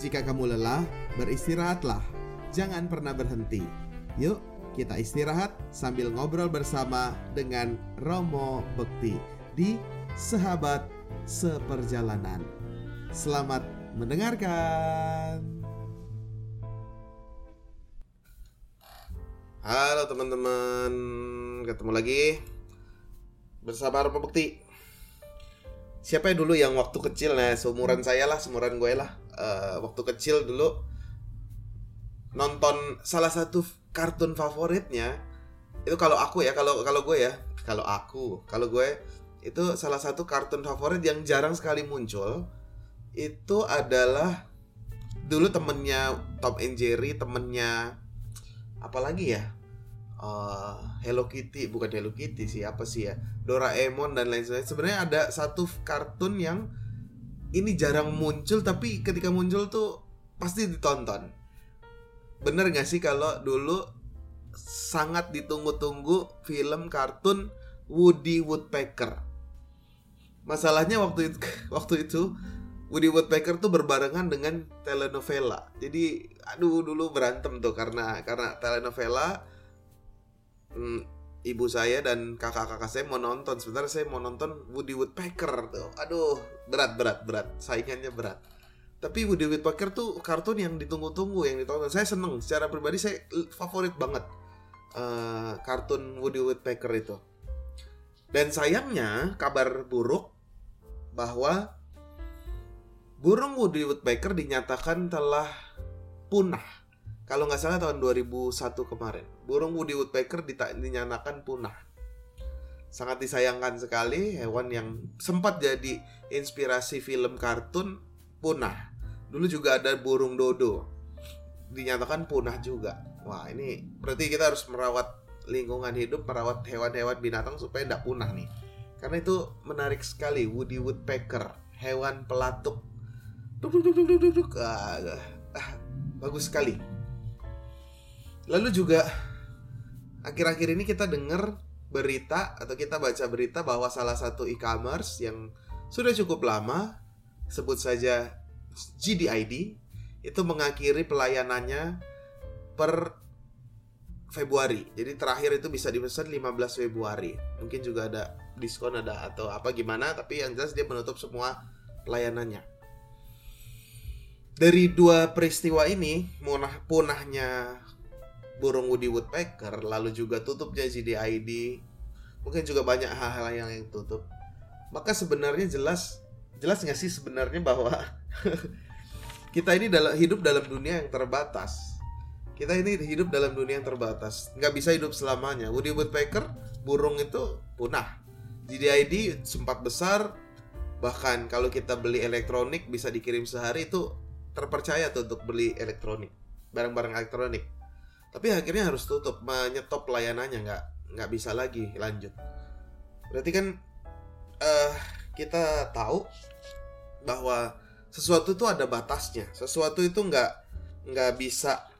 Jika kamu lelah, beristirahatlah. Jangan pernah berhenti. Yuk, kita istirahat sambil ngobrol bersama dengan Romo Bekti di Sahabat Seperjalanan. Selamat mendengarkan. Halo teman-teman, ketemu lagi bersama Romo Bekti. Siapa dulu yang waktu kecil, nah seumuran saya lah, seumuran gue lah, uh, waktu kecil dulu nonton salah satu kartun favoritnya itu kalau aku ya kalau kalau gue ya kalau aku kalau gue itu salah satu kartun favorit yang jarang sekali muncul itu adalah dulu temennya Tom and Jerry temennya apalagi ya? Uh, Hello Kitty bukan Hello Kitty sih apa sih ya? Doraemon dan lain sebagainya. Sebenarnya ada satu kartun yang ini jarang muncul tapi ketika muncul tuh pasti ditonton. Bener gak sih kalau dulu sangat ditunggu-tunggu film kartun Woody Woodpecker? Masalahnya waktu itu waktu itu Woody Woodpecker tuh berbarengan dengan telenovela. Jadi aduh dulu berantem tuh karena karena telenovela hmm, ibu saya dan kakak-kakak saya mau nonton. Sebentar saya mau nonton Woody Woodpecker tuh. Aduh berat berat berat. Saingannya berat. Tapi Woody Woodpecker tuh kartun yang ditunggu-tunggu yang ditonton. Saya seneng secara pribadi saya favorit banget uh, kartun Woody Woodpecker itu. Dan sayangnya kabar buruk bahwa burung Woody Woodpecker dinyatakan telah punah. Kalau nggak salah tahun 2001 kemarin burung Woody Woodpecker dinyatakan punah sangat disayangkan sekali hewan yang sempat jadi inspirasi film kartun punah Dulu juga ada burung dodo. Dinyatakan punah juga. Wah, ini berarti kita harus merawat lingkungan hidup, merawat hewan-hewan binatang supaya tidak punah nih. Karena itu menarik sekali Woody Woodpecker, hewan pelatuk. Duk, duk, duk, duk, duk. Ah, ah, bagus sekali. Lalu juga akhir-akhir ini kita dengar berita atau kita baca berita bahwa salah satu e-commerce yang sudah cukup lama sebut saja GDID itu mengakhiri pelayanannya per Februari. Jadi terakhir itu bisa dipesan 15 Februari. Mungkin juga ada diskon ada atau apa gimana, tapi yang jelas dia menutup semua pelayanannya. Dari dua peristiwa ini, punah punahnya burung Woody Woodpecker, lalu juga tutupnya GDID, mungkin juga banyak hal-hal yang yang tutup. Maka sebenarnya jelas jelas nggak sih sebenarnya bahwa kita ini dalam hidup dalam dunia yang terbatas. Kita ini hidup dalam dunia yang terbatas, nggak bisa hidup selamanya. Woody Woodpecker, burung itu punah. GDID sempat besar, bahkan kalau kita beli elektronik bisa dikirim sehari itu terpercaya tuh untuk beli elektronik, barang-barang elektronik. Tapi akhirnya harus tutup, menyetop layanannya nggak nggak bisa lagi lanjut. Berarti kan uh, kita tahu bahwa sesuatu itu ada batasnya. Sesuatu itu nggak nggak bisa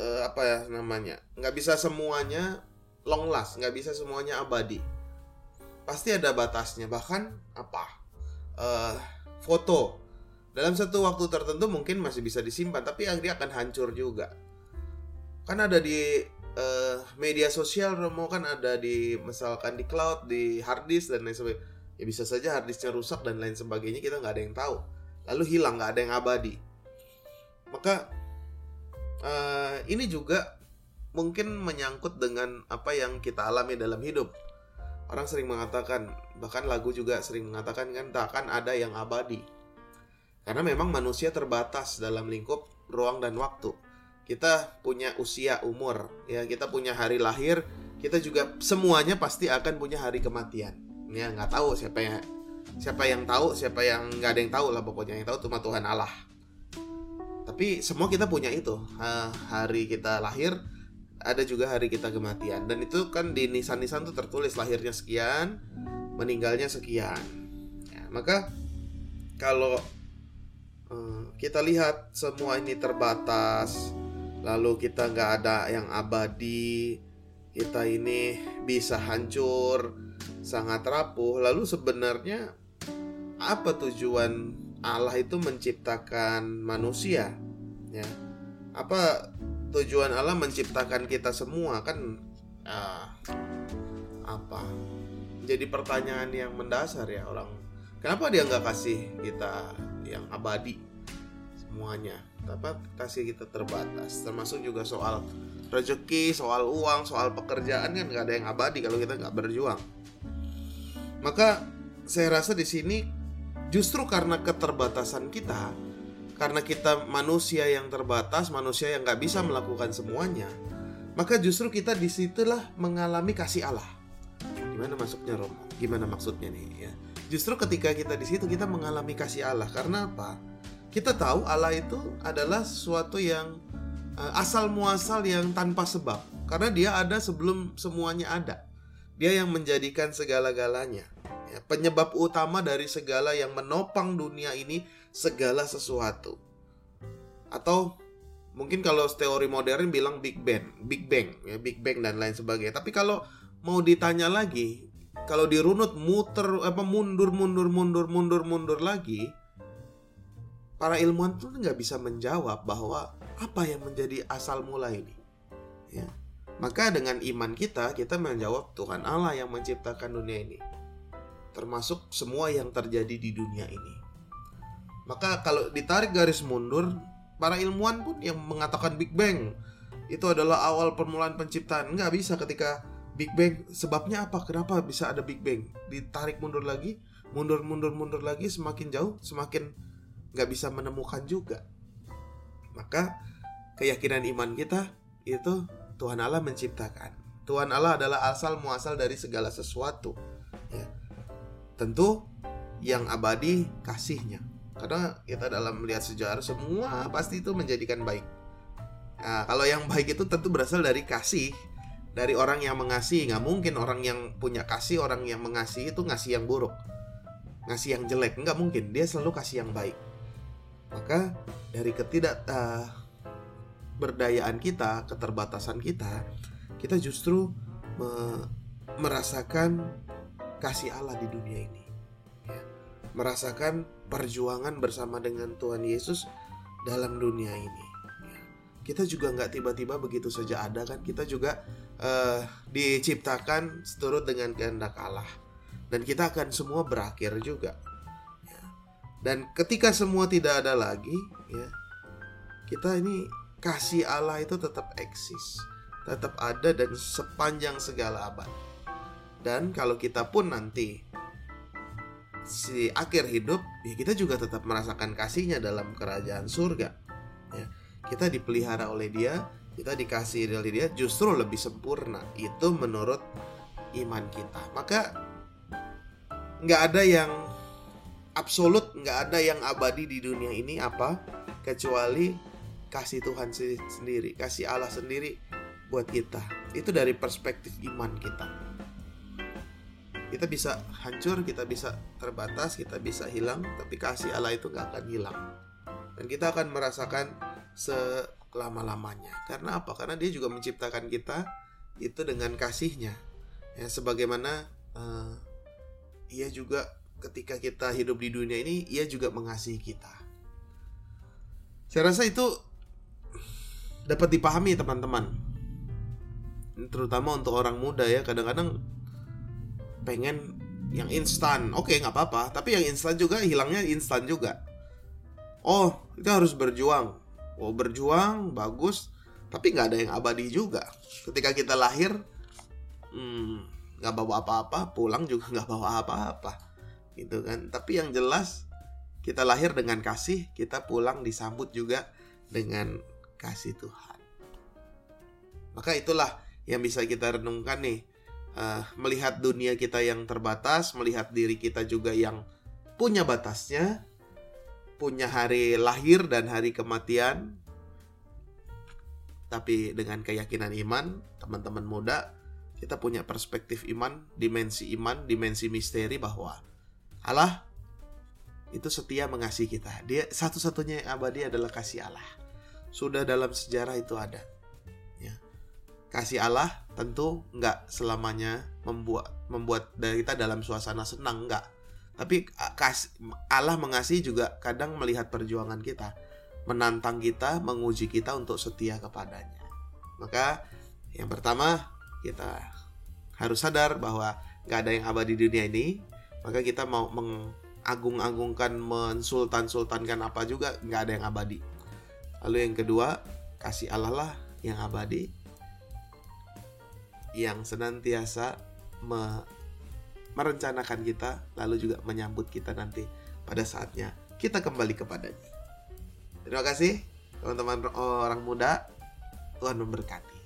uh, apa ya namanya nggak bisa semuanya long last nggak bisa semuanya abadi. Pasti ada batasnya bahkan apa uh, foto. Dalam satu waktu tertentu mungkin masih bisa disimpan tapi akhirnya akan hancur juga kan ada di uh, media sosial mau kan ada di misalkan di cloud di hard disk dan lain sebagainya. Ya bisa saja harddisknya rusak dan lain sebagainya kita nggak ada yang tahu. Lalu hilang nggak ada yang abadi. Maka uh, ini juga mungkin menyangkut dengan apa yang kita alami dalam hidup. Orang sering mengatakan bahkan lagu juga sering mengatakan kan tak akan ada yang abadi. Karena memang manusia terbatas dalam lingkup ruang dan waktu kita punya usia umur ya. Kita punya hari lahir kita juga semuanya pasti akan punya hari kematian. Ya nggak tahu siapa yang siapa yang tahu siapa yang nggak ada yang tahu lah pokoknya. Yang tahu cuma Tuhan Allah. Tapi semua kita punya itu. Hari kita lahir ada juga hari kita kematian. Dan itu kan di nisan-nisan tuh tertulis lahirnya sekian meninggalnya sekian. Ya, maka kalau uh, kita lihat semua ini terbatas lalu kita nggak ada yang abadi kita ini bisa hancur sangat rapuh. Lalu sebenarnya apa tujuan Allah itu menciptakan manusia? Ya. Apa tujuan Allah menciptakan kita semua? Kan ah, apa? Jadi pertanyaan yang mendasar ya orang. Kenapa dia nggak kasih kita yang abadi semuanya. Tapi kasih kita terbatas. Termasuk juga soal rezeki soal uang soal pekerjaan kan nggak ada yang abadi kalau kita nggak berjuang. Maka saya rasa di sini justru karena keterbatasan kita karena kita manusia yang terbatas manusia yang nggak bisa melakukan semuanya maka justru kita di situlah mengalami kasih Allah. Gimana masuknya Romo gimana maksudnya nih ya? Justru ketika kita di situ kita mengalami kasih Allah. Karena apa kita tahu Allah itu adalah sesuatu yang uh, asal muasal yang tanpa sebab. Karena dia ada sebelum semuanya ada. Dia yang menjadikan segala-galanya. Ya, penyebab utama dari segala yang menopang dunia ini segala sesuatu. Atau mungkin kalau teori modern bilang Big Bang, Big Bang, ya Big Bang dan lain sebagainya. Tapi kalau mau ditanya lagi, kalau dirunut muter apa mundur mundur mundur mundur mundur lagi, para ilmuwan tuh nggak bisa menjawab bahwa apa yang menjadi asal mula ini. Ya. Maka dengan iman kita, kita menjawab Tuhan Allah yang menciptakan dunia ini. Termasuk semua yang terjadi di dunia ini. Maka kalau ditarik garis mundur, para ilmuwan pun yang mengatakan Big Bang itu adalah awal permulaan penciptaan. Nggak bisa ketika Big Bang sebabnya apa? Kenapa bisa ada Big Bang? Ditarik mundur lagi, mundur mundur mundur lagi semakin jauh, semakin nggak bisa menemukan juga. Maka keyakinan iman kita itu Tuhan Allah menciptakan. Tuhan Allah adalah asal muasal dari segala sesuatu. Ya. Tentu yang abadi kasihnya. Karena kita dalam melihat sejarah semua pasti itu menjadikan baik. Nah, kalau yang baik itu tentu berasal dari kasih dari orang yang mengasihi. Nggak mungkin orang yang punya kasih, orang yang mengasihi itu ngasih yang buruk, ngasih yang jelek. Nggak mungkin. Dia selalu kasih yang baik. Maka dari ketidak uh, berdayaan kita, keterbatasan kita, kita justru me merasakan kasih Allah di dunia ini. Ya. Merasakan perjuangan bersama dengan Tuhan Yesus dalam dunia ini. Ya. Kita juga nggak tiba-tiba begitu saja ada kan? Kita juga uh, diciptakan seturut dengan kehendak Allah. Dan kita akan semua berakhir juga. Dan ketika semua tidak ada lagi, ya kita ini kasih Allah itu tetap eksis, tetap ada dan sepanjang segala abad. Dan kalau kita pun nanti si akhir hidup, ya kita juga tetap merasakan kasihnya dalam kerajaan surga. Ya, kita dipelihara oleh Dia, kita dikasih oleh Dia justru lebih sempurna. Itu menurut iman kita. Maka nggak ada yang absolut, nggak ada yang abadi di dunia ini apa kecuali kasih Tuhan sendiri, kasih Allah sendiri buat kita. Itu dari perspektif iman kita. Kita bisa hancur, kita bisa terbatas, kita bisa hilang, tapi kasih Allah itu gak akan hilang. Dan kita akan merasakan selama-lamanya. Karena apa? Karena dia juga menciptakan kita itu dengan kasihnya. Ya, sebagaimana uh, ia juga ketika kita hidup di dunia ini, ia juga mengasihi kita. Saya rasa itu dapat dipahami teman-teman. Terutama untuk orang muda ya kadang-kadang pengen yang instan. Oke nggak apa-apa tapi yang instan juga hilangnya instan juga. Oh kita harus berjuang. Oh berjuang bagus tapi nggak ada yang abadi juga. Ketika kita lahir hmm, nggak bawa apa-apa pulang juga nggak bawa apa-apa gitu kan tapi yang jelas kita lahir dengan kasih kita pulang disambut juga dengan kasih Tuhan. Maka itulah yang bisa kita renungkan nih. Uh, melihat dunia kita yang terbatas, melihat diri kita juga yang punya batasnya, punya hari lahir dan hari kematian. Tapi dengan keyakinan iman, teman-teman muda, kita punya perspektif iman, dimensi iman, dimensi misteri bahwa Allah itu setia mengasihi kita. Dia satu-satunya yang abadi adalah kasih Allah sudah dalam sejarah itu ada. Ya. Kasih Allah tentu nggak selamanya membuat membuat dari kita dalam suasana senang nggak. Tapi Allah mengasihi juga kadang melihat perjuangan kita, menantang kita, menguji kita untuk setia kepadanya. Maka yang pertama kita harus sadar bahwa nggak ada yang abadi di dunia ini. Maka kita mau mengagung-agungkan, mensultan-sultankan apa juga nggak ada yang abadi. Lalu yang kedua kasih Allah lah yang abadi, yang senantiasa me- merencanakan kita, lalu juga menyambut kita nanti pada saatnya kita kembali kepadanya. Terima kasih teman-teman orang muda. Tuhan memberkati.